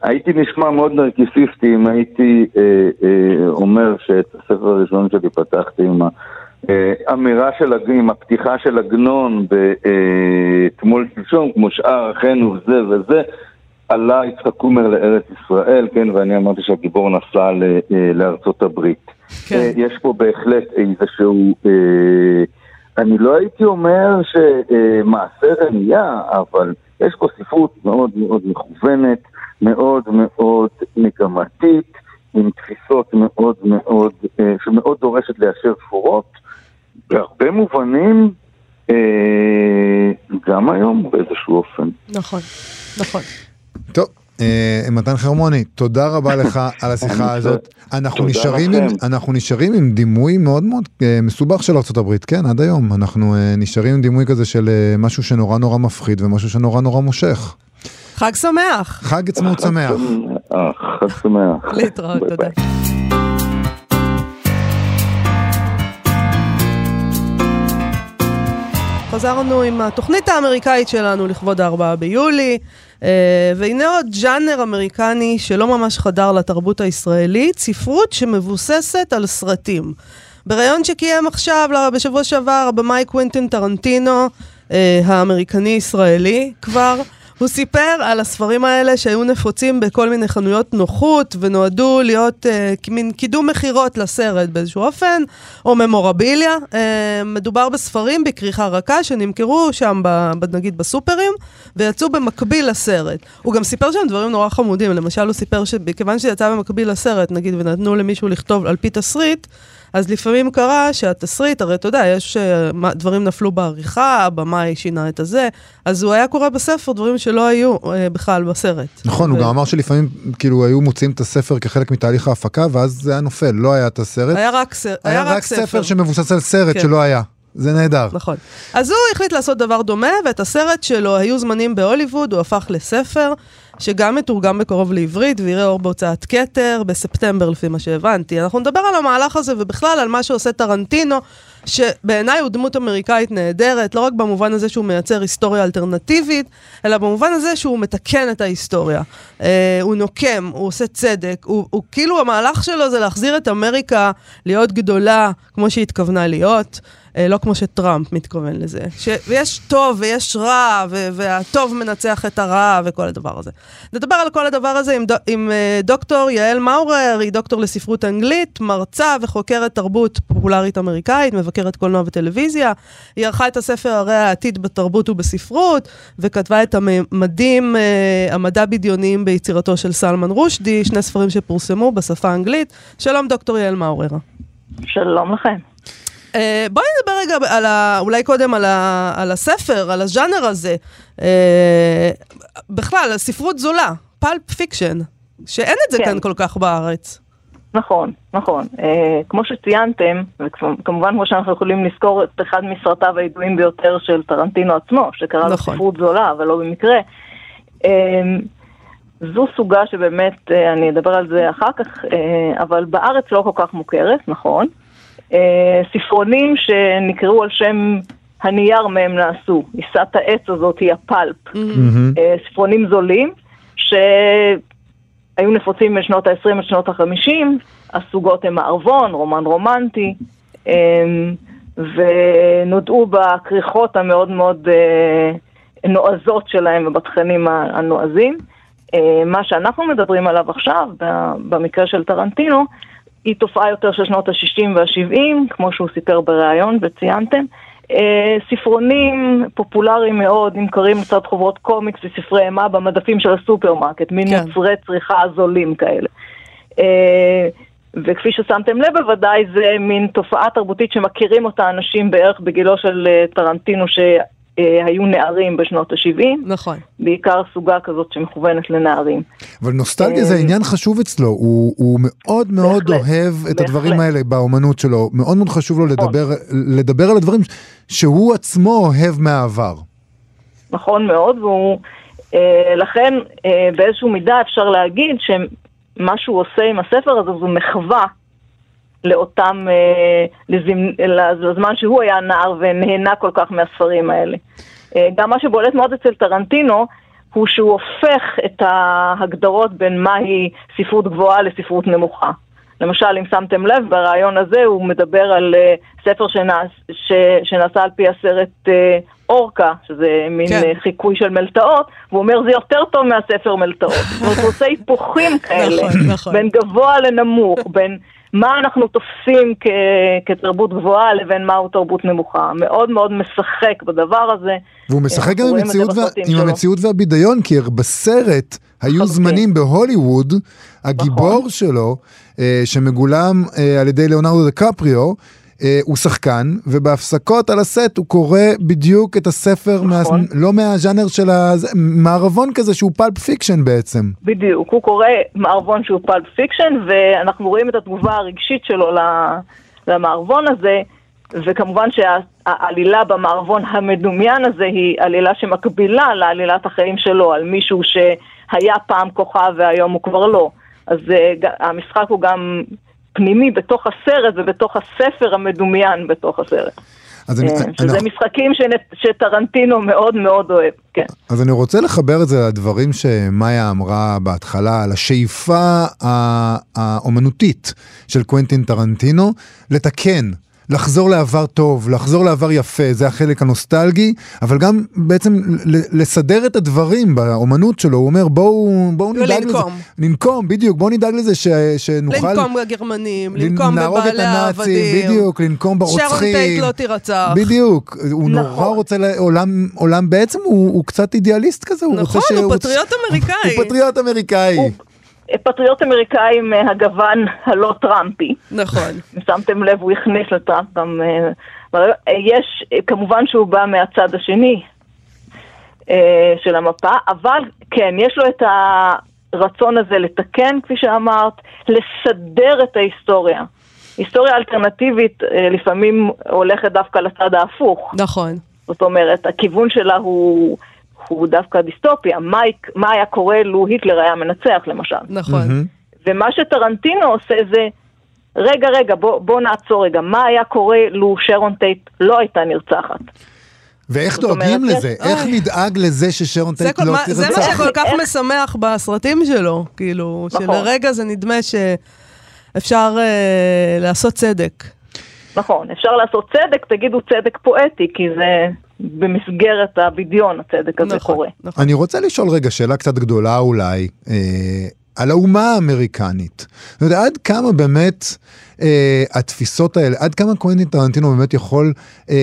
אה, הייתי נשמע מאוד נרקיסיסטי אם הייתי אה, אה, אומר שאת הספר הראשון שלי פתחתי עם האמירה של, הג- עם הפתיחה של עגנון בתמול שלשום, כמו שאר אחינו זה וזה, עלה יצחק קומר לארץ ישראל, כן, ואני אמרתי שהגיבור נסע ל- אה, לארצות הברית. כן. אה, יש פה בהחלט איזשהו... אה, אני לא הייתי אומר שמעשה רמייה, אבל יש פה ספרות מאוד מאוד מכוונת, מאוד מאוד מגמתית, עם תפיסות מאוד מאוד, אה, שמאוד דורשת ליישר תפורות. בהרבה מובנים אה, גם היום באיזשהו אופן. נכון, נכון. טוב, מתן חרמוני, תודה רבה לך על השיחה הזאת. אנחנו נשארים, עם. אנחנו נשארים עם דימוי מאוד מאוד אה, מסובך של ארה"ב, כן, עד היום. אנחנו אה, נשארים עם דימוי כזה של אה, משהו שנורא נורא מפחיד ומשהו שנורא נורא מושך. חג שמח. חג עצמאות שמח. אה, חג שמח. להתראות, תודה. חזרנו עם התוכנית האמריקאית שלנו לכבוד הארבעה ביולי, אה, והנה עוד ג'אנר אמריקני שלא ממש חדר לתרבות הישראלית, ספרות שמבוססת על סרטים. בריאיון שקיים עכשיו, בשבוע שעבר, הבמאי קווינטין טרנטינו, אה, האמריקני-ישראלי כבר, הוא סיפר על הספרים האלה שהיו נפוצים בכל מיני חנויות נוחות ונועדו להיות אה, מין קידום מכירות לסרט באיזשהו אופן, או ממורביליה. אה, מדובר בספרים בכריכה רכה שנמכרו שם, ב, נגיד בסופרים, ויצאו במקביל לסרט. הוא גם סיפר שם דברים נורא חמודים, למשל הוא סיפר שבכיוון שיצא במקביל לסרט, נגיד, ונתנו למישהו לכתוב על פי תסריט, אז לפעמים קרה שהתסריט, הרי אתה יודע, יש uh, דברים נפלו בעריכה, הבמאי שינה את הזה, אז הוא היה קורא בספר דברים שלא היו uh, בכלל בסרט. נכון, הוא ו- גם אמר שלפעמים כאילו היו מוציאים את הספר כחלק מתהליך ההפקה ואז זה היה נופל, לא היה את הסרט. היה רק, סר... היה רק ספר שמבוסס על סרט כן. שלא היה. זה נהדר. נכון. אז הוא החליט לעשות דבר דומה, ואת הסרט שלו, היו זמנים בהוליווד, הוא הפך לספר, שגם מתורגם בקרוב לעברית, ויראה אור בהוצאת כתר בספטמבר, לפי מה שהבנתי. אנחנו נדבר על המהלך הזה, ובכלל על מה שעושה טרנטינו, שבעיניי הוא דמות אמריקאית נהדרת, לא רק במובן הזה שהוא מייצר היסטוריה אלטרנטיבית, אלא במובן הזה שהוא מתקן את ההיסטוריה. אה, הוא נוקם, הוא עושה צדק, הוא, הוא כאילו המהלך שלו זה להחזיר את אמריקה להיות גדולה כמו שהיא התכוונה להיות. אה, לא כמו שטראמפ מתכוון לזה. ש... ויש טוב ויש רע, ו... והטוב מנצח את הרע וכל הדבר הזה. נדבר על כל הדבר הזה עם, ד... עם אה, דוקטור יעל מאורר, היא דוקטור לספרות אנגלית, מרצה וחוקרת תרבות פופולרית אמריקאית, מבקרת קולנוע וטלוויזיה. היא ערכה את הספר הרי העתיד בתרבות ובספרות, וכתבה את הממדים, אה, המדע בדיוניים ביצירתו של סלמן רושדי, שני ספרים שפורסמו בשפה האנגלית. שלום דוקטור יעל מאורר. שלום לכם. אה, בואי נדבר רגע על ה, אולי קודם על, ה, על הספר, על הז'אנר הזה. אה, בכלל, ספרות זולה, pulp fiction, שאין את זה כן. כאן כל כך בארץ. נכון, נכון. אה, כמו שציינתם, וכמובן כמו שאנחנו יכולים לזכור את אחד מסרטיו הידועים ביותר של טרנטינו עצמו, שקרא לו נכון. ספרות זולה, אבל לא במקרה. אה, זו סוגה שבאמת, אה, אני אדבר על זה אחר כך, אה, אבל בארץ לא כל כך מוכרת, נכון. אה, ספרונים שנקראו על שם הנייר מהם נעשו, עיסת העץ הזאת היא הפלפ. אה, ספרונים זולים, שהיו נפוצים בשנות ה-20 עד שנות ה-50, הסוגות הם מערבון, רומן רומנטי, אה, ונודעו בכריכות המאוד מאוד אה, נועזות שלהם ובתכנים הנועזים. מה שאנחנו מדברים עליו עכשיו, במקרה של טרנטינו, היא תופעה יותר של שנות ה-60 וה-70, כמו שהוא סיפר בריאיון וציינתם. אה, ספרונים פופולריים מאוד, נמכרים לצד חוברות קומיקס וספרי אימה במדפים של הסופרמרקט, מין כן. מוצרי צריכה זולים כאלה. אה, וכפי ששמתם לב בוודאי, זה מין תופעה תרבותית שמכירים אותה אנשים בערך בגילו של אה, טרנטינו שהיו נערים בשנות ה-70, נכון. בעיקר סוגה כזאת שמכוונת לנערים. אבל נוסטלגיה אה, זה עניין חשוב אצלו, הוא, הוא מאוד מאוד בהחלט, אוהב את הדברים בהחלט. האלה באומנות שלו, מאוד מאוד חשוב לו נכון. לדבר, לדבר על הדברים שהוא עצמו אוהב מהעבר. נכון מאוד, והוא, אה, לכן אה, באיזשהו מידה אפשר להגיד שמה שהוא עושה עם הספר הזה זו מחווה לאותם, אה, לזמ, לזמן שהוא היה נער ונהנה כל כך מהספרים האלה. אה, גם מה שבולט מאוד אצל טרנטינו, הוא שהוא הופך את ההגדרות בין מהי ספרות גבוהה לספרות נמוכה. למשל, אם שמתם לב, ברעיון הזה הוא מדבר על uh, ספר שנעש, ש, שנעשה על פי הסרט uh, אורקה, שזה מין כן. uh, חיקוי של מלטעות, והוא אומר זה יותר טוב מהספר מלטעות. זאת אומרת, הוא עושה היפוכים כאלה, נכון, נכון. בין גבוה לנמוך, בין מה אנחנו תופסים כ, כתרבות גבוהה לבין מהו תרבות נמוכה. מאוד מאוד משחק בדבר הזה. והוא משחק אנחנו גם עם המציאות, וה... עם. המציאות והבידיון, כי בסרט היו. זמנים בהוליווד, הגיבור נכון. שלו, אה, שמגולם אה, על ידי ליאונרדו דקפריו, אה, הוא שחקן, ובהפסקות על הסט הוא קורא בדיוק את הספר, נכון. מה, לא מהז'אנר של המערבון כזה שהוא pulp fiction בעצם. בדיוק, הוא קורא מערבון שהוא pulp fiction, ואנחנו רואים את התגובה הרגשית שלו למערבון הזה, וכמובן שהעלילה במערבון המדומיין הזה היא עלילה שמקבילה לעלילת החיים שלו, על מישהו שהיה פעם כוכב והיום הוא כבר לא. אז ג- המשחק הוא גם פנימי בתוך הסרט ובתוך הספר המדומיין בתוך הסרט. אז אני, אני, שזה משחקים שנ- שטרנטינו מאוד מאוד אוהב, כן. אז אני רוצה לחבר את זה לדברים שמאיה אמרה בהתחלה, על השאיפה האומנותית של קוונטין טרנטינו לתקן. לחזור לעבר טוב, לחזור לעבר יפה, זה החלק הנוסטלגי, אבל גם בעצם לסדר את הדברים באומנות שלו, הוא אומר בואו, בואו נדאג לזה. ולנקום. לנקום, בדיוק, בואו נדאג לזה ש, שנוכל... לנקום בגרמנים, לנ- לנקום בבעלי הנאצים, העבדים. בדיוק, לנקום ברוצחים. שרון טייט לא תירצח. בדיוק, הוא נורא נכון. רוצה, ל- עולם, בעצם הוא, הוא קצת אידיאליסט כזה, הוא נכון, רוצה הוא פטריוט אמריקאי. הוא פטריוט אמריקאי. הוא- פטריוט אמריקאי מהגוון הלא טראמפי. נכון. שמתם לב, הוא הכניס לטראמפ גם... אה, אה, יש, אה, כמובן שהוא בא מהצד השני אה, של המפה, אבל כן, יש לו את הרצון הזה לתקן, כפי שאמרת, לסדר את ההיסטוריה. היסטוריה אלטרנטיבית אה, לפעמים הולכת דווקא לצד ההפוך. נכון. זאת אומרת, הכיוון שלה הוא, הוא דווקא דיסטופיה. מה, מה היה קורה לו היטלר היה מנצח, למשל? נכון. ומה שטרנטינו עושה זה, רגע, רגע, בוא, בוא נעצור רגע, מה היה קורה לו שרון טייט לא הייתה נרצחת? ואיך אומרת, דואגים יש- לזה? איך אוי. נדאג לזה ששרון טייט לא מה- זה מה תרצח? שכל כך איך- משמח בסרטים שלו, כאילו, נכון. שלרגע זה נדמה שאפשר אה, לעשות צדק. נכון, אפשר לעשות צדק, תגידו צדק פואטי, כי זה במסגרת הבדיון הצדק הזה נכון, קורה. נכון. אני רוצה לשאול רגע שאלה קצת גדולה אולי, אה, על האומה האמריקנית. זאת אומרת, עד כמה באמת אה, התפיסות האלה, עד כמה קוונטין טרנטינו באמת יכול אה,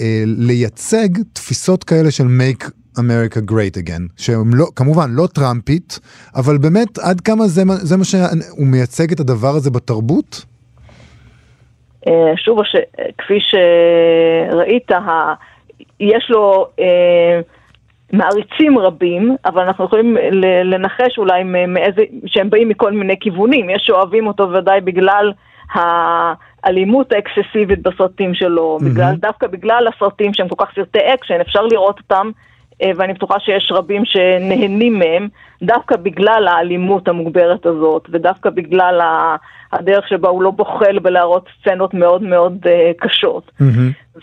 אה, לייצג תפיסות כאלה של make America great again, שהם לא, כמובן לא טראמפית, אבל באמת עד כמה זה, זה מה שהוא מייצג את הדבר הזה בתרבות? אה, שוב, הש... כפי שראית, ה... יש לו אה, מעריצים רבים, אבל אנחנו יכולים לנחש אולי מאיזה, שהם באים מכל מיני כיוונים. יש שאוהבים אותו ודאי בגלל האלימות האקססיבית בסרטים שלו, בגלל, דווקא בגלל הסרטים שהם כל כך סרטי אקשן, אפשר לראות אותם, אה, ואני בטוחה שיש רבים שנהנים מהם, דווקא בגלל האלימות המוגברת הזאת, ודווקא בגלל ה- הדרך שבה הוא לא בוחל בלהראות סצנות מאוד מאוד אה, קשות.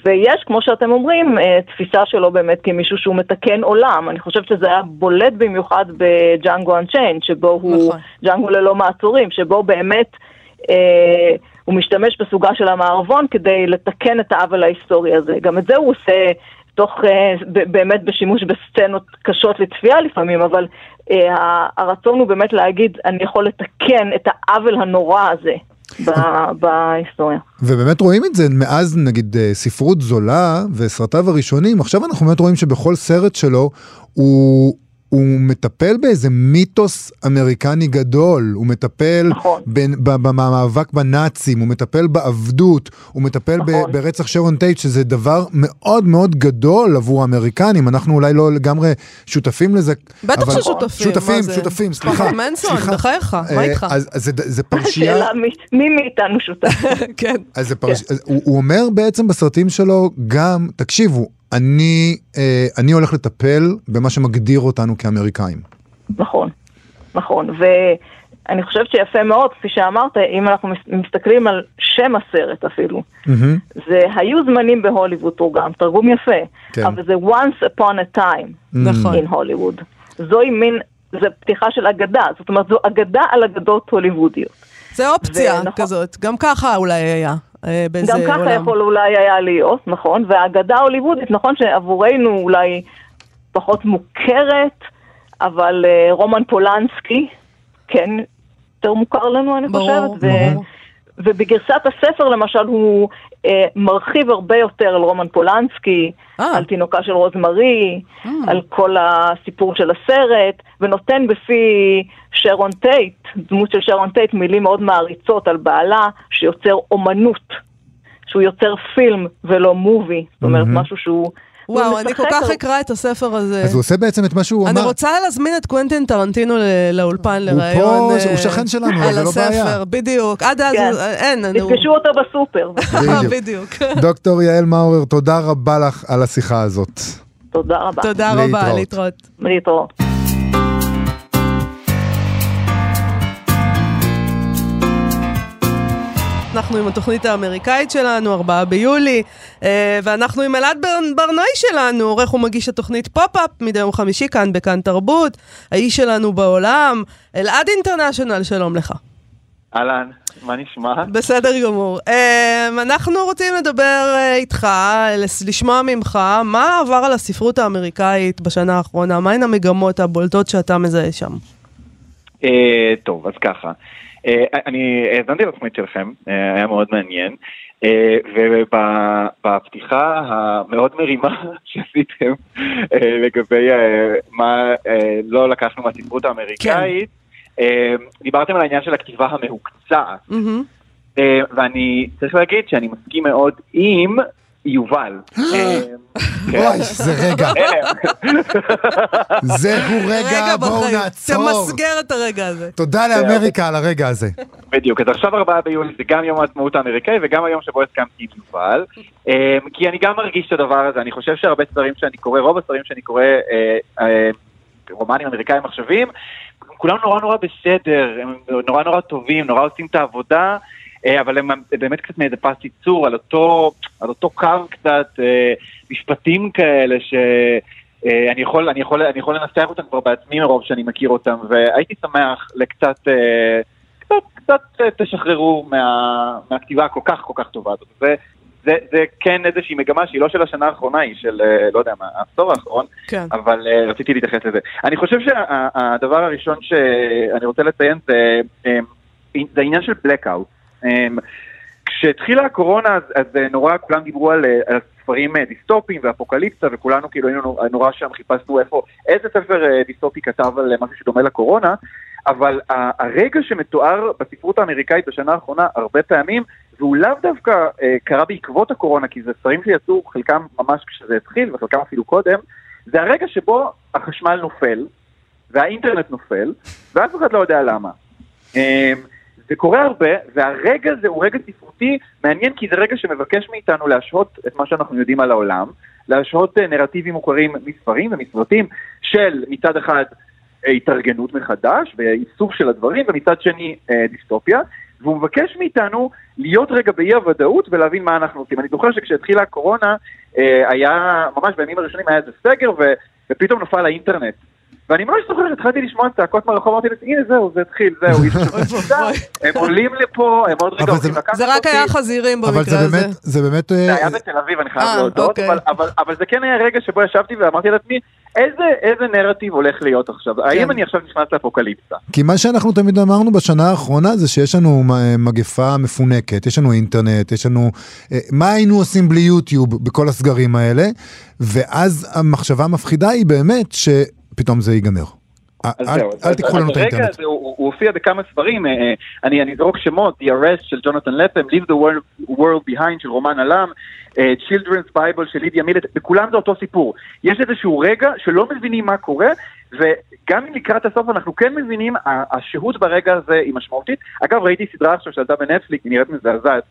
ויש, כמו שאתם אומרים, אה, תפיסה שלו באמת כמישהו שהוא מתקן עולם. אני חושבת שזה היה בולט במיוחד בג'אנגו אנצ'יין, שבו הוא, נכון. ג'אנגו ללא מעצורים, שבו באמת אה, הוא משתמש בסוגה של המערבון כדי לתקן את העוול ההיסטורי הזה. גם את זה הוא עושה תוך, אה, באמת בשימוש בסצנות קשות לצפייה לפעמים, אבל אה, הרצון הוא באמת להגיד, אני יכול לתקן את העוול הנורא הזה בהיסטוריה. ובאמת רואים את זה מאז נגיד אה, ספרות זולה וסרטיו הראשונים, עכשיו אנחנו באמת רואים שבכל סרט שלו הוא... הוא מטפל באיזה מיתוס אמריקני גדול, הוא מטפל נכון. במאבק בנאצים, הוא מטפל בעבדות, הוא מטפל נכון. ברצח שרון טייט, שזה דבר מאוד מאוד גדול עבור האמריקנים, אנחנו אולי לא לגמרי שותפים לזה. בטח אבל- ששותפים. שותפים, מה זה? שותפים, סליחה. מנסון. בחייך, מה אה, איתך? אז אז זה- זה פרשייה... השאלה מי- מאיתנו שותף. כן. אז זה פרש... אז הוא, הוא אומר בעצם בסרטים שלו גם, תקשיבו, אני, אה, אני הולך לטפל במה שמגדיר אותנו כאמריקאים. נכון, נכון. ואני חושבת שיפה מאוד, כפי שאמרת, אם אנחנו מס- מסתכלים על שם הסרט אפילו, מהמם. זה היו זמנים בהוליווד תורגם, תרגום יפה, כן. אבל זה once upon a time נכון. in הוליווד. זוהי מין, זה פתיחה של אגדה, זאת אומרת זו אגדה על אגדות הוליוודיות. זה אופציה ונכון. כזאת, גם ככה אולי היה. אה, באיזה גם ככה עולם. יכול אולי היה להיות, נכון, והאגדה ההוליוודית, נכון שעבורנו אולי פחות מוכרת, אבל uh, רומן פולנסקי, כן, יותר מוכר לנו אני ברור, חושבת, ברור. ובגרסת הספר למשל הוא מרחיב הרבה יותר על רומן פולנסקי, אה. על תינוקה של רוזמרי, על כל הסיפור של הסרט, ונותן בפי שרון טייט, דמות של שרון טייט, מילים מאוד מעריצות על בעלה, שיוצר אומנות. שהוא יוצר פילם ולא movie, זאת אומרת משהו שהוא... וואו, הוא אני כל כך על- אקרא את הספר הזה. אז הוא עושה בעצם את מה שהוא אני אמר. רוצה להזמין את קוונטין טרנטינו ל- לאולפן הוא לראיון. פה, אה, הוא שכן שלנו, על זה לא בעיה. הספר, בדיוק. עד אז כן. הוא- אין, אני... תפגשו אותו בסופר. בדיוק. בדיוק. דוקטור יעל מאורר, תודה רבה לך על השיחה הזאת. תודה רבה. תודה רבה, להתראות. להתראות. אנחנו עם התוכנית האמריקאית שלנו, 4 ביולי, אה, ואנחנו עם אלעד בר- ברנועי שלנו, עורך ומגיש התוכנית פופ-אפ מדי יום חמישי כאן בכאן תרבות, האיש שלנו בעולם, אלעד אינטרנשיונל, שלום לך. אהלן, מה נשמע? בסדר גמור. אה, אנחנו רוצים לדבר אה, איתך, לשמוע ממך, מה עבר על הספרות האמריקאית בשנה האחרונה, מהן המגמות הבולטות שאתה מזהה שם? טוב, אז ככה. אה, אני האזנתי לתוכנית שלכם, אה, היה מאוד מעניין, אה, ובפתיחה המאוד מרימה שעשיתם לגבי מה לא לקחנו מהספרות האמריקאית, אה, דיברתם על העניין של הכתיבה המהוקצעת. ואני צריך להגיד שאני מסכים מאוד עם יובל. אה, כן. וואי, זה רגע, זהו רגע, בואו נעצור. תמסגר את הרגע הזה. תודה לאמריקה על הרגע הזה. בדיוק, אז עכשיו 4 ביולי זה גם יום העצמאות האמריקאי וגם היום שבו הסכמתי עם יובל. אה, כי אני גם מרגיש את הדבר הזה, אני חושב שהרבה ספרים שאני קורא, רוב הספרים שאני קורא, אה, אה, רומנים אמריקאים עכשוויים, כולם נורא נורא בסדר, הם נורא נורא טובים, נורא עושים את העבודה, אבל הם באמת קצת מאיזה פס ייצור, על אותו, על אותו קו קצת, אה, משפטים כאלה ש... אה, אני יכול, אני, יכול, אני יכול לנסח אותם כבר בעצמי מרוב שאני מכיר אותם, והייתי שמח לקצת, אה, קצת, קצת אה, תשחררו מה, מהכתיבה הכל כך כל כך טובה הזאת. זה, זה, זה כן איזושהי מגמה שהיא לא של השנה האחרונה, היא של, אה, לא יודע מה, העשור האחרון, כן. אבל רציתי להתייחס לזה. אני חושב שהדבר הראשון שאני רוצה לציין זה, זה העניין של blackout. Um, כשהתחילה הקורונה אז, אז uh, נורא כולם דיברו על, uh, על ספרים uh, דיסטופיים ואפוקליפסה וכולנו כאילו היינו נורא- שם חיפשנו איפה, איזה ספר דיסטופי כתב על משהו שדומה לקורונה, אבל הרגע שמתואר בספרות האמריקאית בשנה האחרונה הרבה פעמים, והוא לאו דווקא קרה בעקבות הקורונה, כי זה ספרים שיצאו חלקם ממש כשזה התחיל וחלקם אפילו קודם, זה הרגע שבו החשמל נופל, והאינטרנט נופל, ואף אחד לא יודע למה. אמ, זה קורה הרבה, והרגע הזה הוא רגע ספרותי מעניין כי זה רגע שמבקש מאיתנו להשהות את מה שאנחנו יודעים על העולם, להשהות אה, נרטיבים מוכרים מספרים ומסרטים של מצד אחד אה, התארגנות מחדש ואיסוף של הדברים, ומצד שני אה, דיסטופיה, והוא מבקש מאיתנו להיות רגע באי הוודאות ולהבין מה אנחנו עושים. אני זוכר שכשהתחילה הקורונה, היה, ממש בימים הראשונים היה איזה סגר, ו, ופתאום נפל האינטרנט. ואני ממש זוכר שהתחלתי לשמוע צעקות מהרחוב, אמרתי לעצמי, הנה זהו, זה התחיל, זהו, הם עולים לפה, הם עוד רגע אבל הולכים זה- לקחת זה רק אותי. היה חזירים אבל במקרה זה הזה. באמת, זה באמת... זה אה, היה בתל אביב, אני חייב אה, להודות, אוקיי. אבל, אבל, אבל זה כן היה רגע שבו ישבתי ואמרתי לעצמי, איזה, איזה נרטיב הולך להיות עכשיו? כן. האם אני עכשיו נכנס לאפוקליפסה? כי מה שאנחנו תמיד אמרנו בשנה האחרונה זה שיש לנו מ- מגפה מפונקת, יש לנו אינטרנט, יש לנו... אה, מה היינו עושים בלי יוטיוב בכל הסגרים האלה? ואז המחשבה המפחידה היא באמת שפתאום זה ייגמר. אל, תיקחו לנו את הרגע האינטרנט. הזה הוא, הופיע בכמה ספרים, אה, אה, אני, אזרוק שמות, The Arrest של ג'ונתן לפם, Leave the World, World Behind של רומן עלם, אה, Children's Bible של לידיה מילט, בכולם זה אותו סיפור. יש איזשהו רגע שלא מבינים מה קורה, וגם אם לקראת הסוף אנחנו כן מבינים, השהות ברגע הזה היא משמעותית. אגב, ראיתי סדרה עכשיו שעלתה בנטפליק, היא נראית מזעזעת,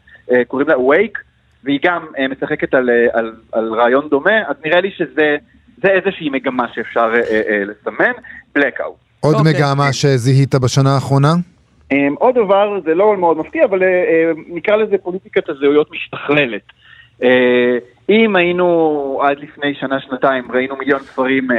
קוראים לה Wake, והיא גם משחקת על, על, על רעיון דומה, אז נראה לי שזה זה איזושהי מגמה שאפשר אה, אה, לסמן, Blackout. עוד אוקיי. מגמה שזיהית בשנה האחרונה? Um, עוד דבר, זה לא מאוד מפתיע, אבל uh, uh, נקרא לזה פוליטיקת הזהויות משתכללת. Uh, אם היינו עד לפני שנה-שנתיים, ראינו מיליון ספרים, uh,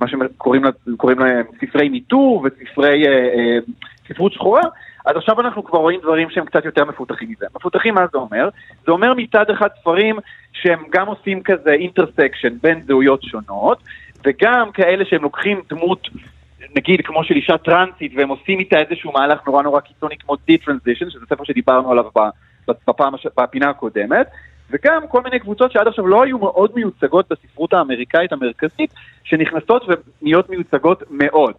מה שקוראים לה- קוראים להם ספרי Me Too וספרי uh, uh, ספרות שחורה, אז עכשיו אנחנו כבר רואים דברים שהם קצת יותר מפותחים מזה. מפותחים מה זה אומר? זה אומר מצד אחד ספרים שהם גם עושים כזה intersection בין זהויות שונות, וגם כאלה שהם לוקחים דמות נגיד כמו של אישה טרנסית והם עושים איתה איזשהו מהלך נורא נורא קיצוני כמו detransition, שזה ספר שדיברנו עליו בפעם, בפינה הקודמת, וגם כל מיני קבוצות שעד עכשיו לא היו מאוד מיוצגות בספרות האמריקאית המרכזית, שנכנסות ונהיות מיוצגות מאוד.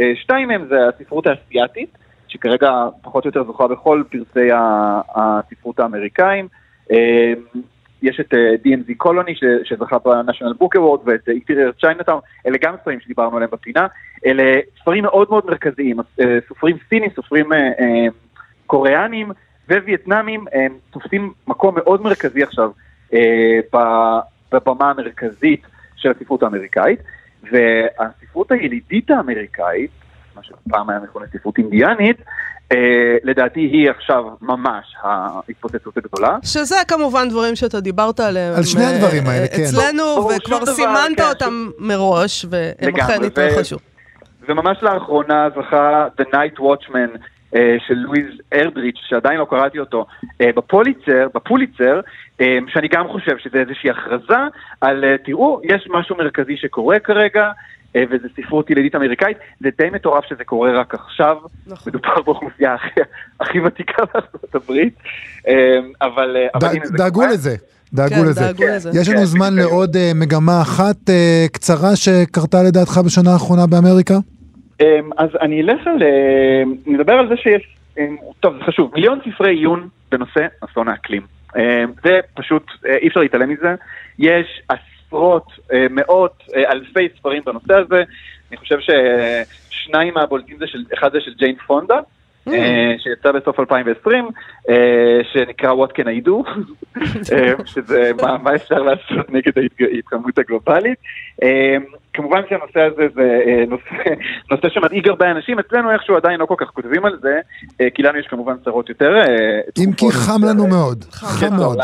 אה, שתיים מהם זה הספרות האסייתית, שכרגע פחות או יותר זוכה בכל פרסי הספרות האמריקאים. אה, יש את אה, DMZ Colony שזכה ב-National Book Award ואת Interior Chinatown, אלה גם ספרים שדיברנו עליהם בפינה, אלה ספרים מאוד מאוד מרכזיים, סופרים סינים, סופרים קוריאנים ווייטנאמים, הם תופסים מקום מאוד מרכזי עכשיו בבמה המרכזית של הספרות האמריקאית, והספרות הילידית האמריקאית, מה שפעם היה מכונה ספרות אינדיאנית, אה, לדעתי היא עכשיו ממש ההתפוצצות הגדולה. שזה כמובן דברים שאתה דיברת עליהם. על שני הדברים האלה, כן. אצלנו, וכבר סימנת כן, אותם מראש, והם אכן התרחשו. וממש לאחרונה זכה The Night Watchman אה, של לואיז ארדריץ', שעדיין לא קראתי אותו, אה, בפוליצר, בפוליצר, שאני גם חושב שזה איזושהי הכרזה על, תראו, יש משהו מרכזי שקורה כרגע, אה, וזה ספרות ילידית אמריקאית, זה די מטורף שזה קורה רק עכשיו, נכון. מדובר באוכלוסייה הכי, הכי ותיקה בארצות הברית, אה, אבל, אה, אבל הנה זה. דאגו לזה. דאגו כן, לזה. דאגו לזה. יש לנו כן, זמן כן. לעוד uh, מגמה אחת uh, קצרה שקרתה לדעתך בשנה האחרונה באמריקה? Um, אז אני אלך על... Uh, נדבר על זה שיש... Um, טוב, זה חשוב. מיליון ספרי עיון בנושא אסון האקלים. Um, זה פשוט, uh, אי אפשר להתעלם מזה. יש עשרות, אה, מאות, אה, אלפי ספרים בנושא הזה. אני חושב ששניים מהבולטים זה של, אחד זה של ג'יין פונדה, mm. אה, שיצא בסוף 2020, שנקרא What Can I Do, שזה מה, מה אפשר לעשות נגד ההתקדמות הגלובלית. כמובן שהנושא הזה זה נושא, נושא שמדאיג הרבה אנשים, אצלנו איכשהו עדיין לא כל כך כותבים על זה, כי לנו יש כמובן צרות יותר. אם כי חם לנו מאוד, חם מאוד.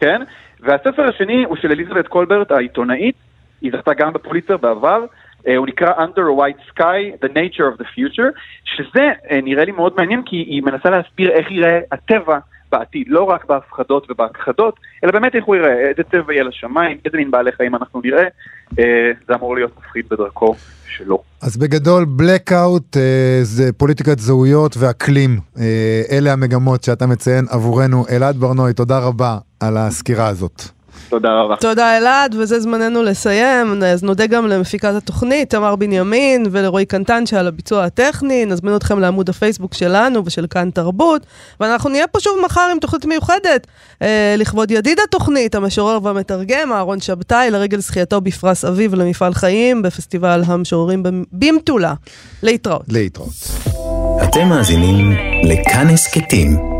כן, והספר השני הוא של אליזבת קולברט, העיתונאית, היא זכתה גם בפוליצר בעבר, uh, הוא נקרא Under a White Sky, The Nature of the Future, שזה uh, נראה לי מאוד מעניין כי היא מנסה להסביר איך יראה הטבע בעתיד, לא רק בהפחדות ובהכחדות, אלא באמת איך הוא יראה, איזה טבע יהיה לשמיים, איזה מין בעלי חיים אנחנו נראה, uh, זה אמור להיות מפחיד בדרכו שלו. אז בגדול, blackout זה פוליטיקת זהויות ואקלים, אלה המגמות שאתה מציין עבורנו. אלעד ברנועי, תודה רבה על הסקירה הזאת. תודה רבה. תודה אלעד, וזה זמננו לסיים. אז נודה גם למפיקת התוכנית, תמר בנימין, ולרועי קנטן שעל הביצוע הטכני. נזמין אתכם לעמוד הפייסבוק שלנו ושל כאן תרבות. ואנחנו נהיה פה שוב מחר עם תוכנית מיוחדת, אה, לכבוד ידיד התוכנית, המשורר והמתרגם, אהרון שבתאי, לרגל זכייתו בפרס אביב למפעל חיים בפסטיבל המשוררים במטולה. להתראות. להתראות. אתם מאזינים לכאן הסכתים,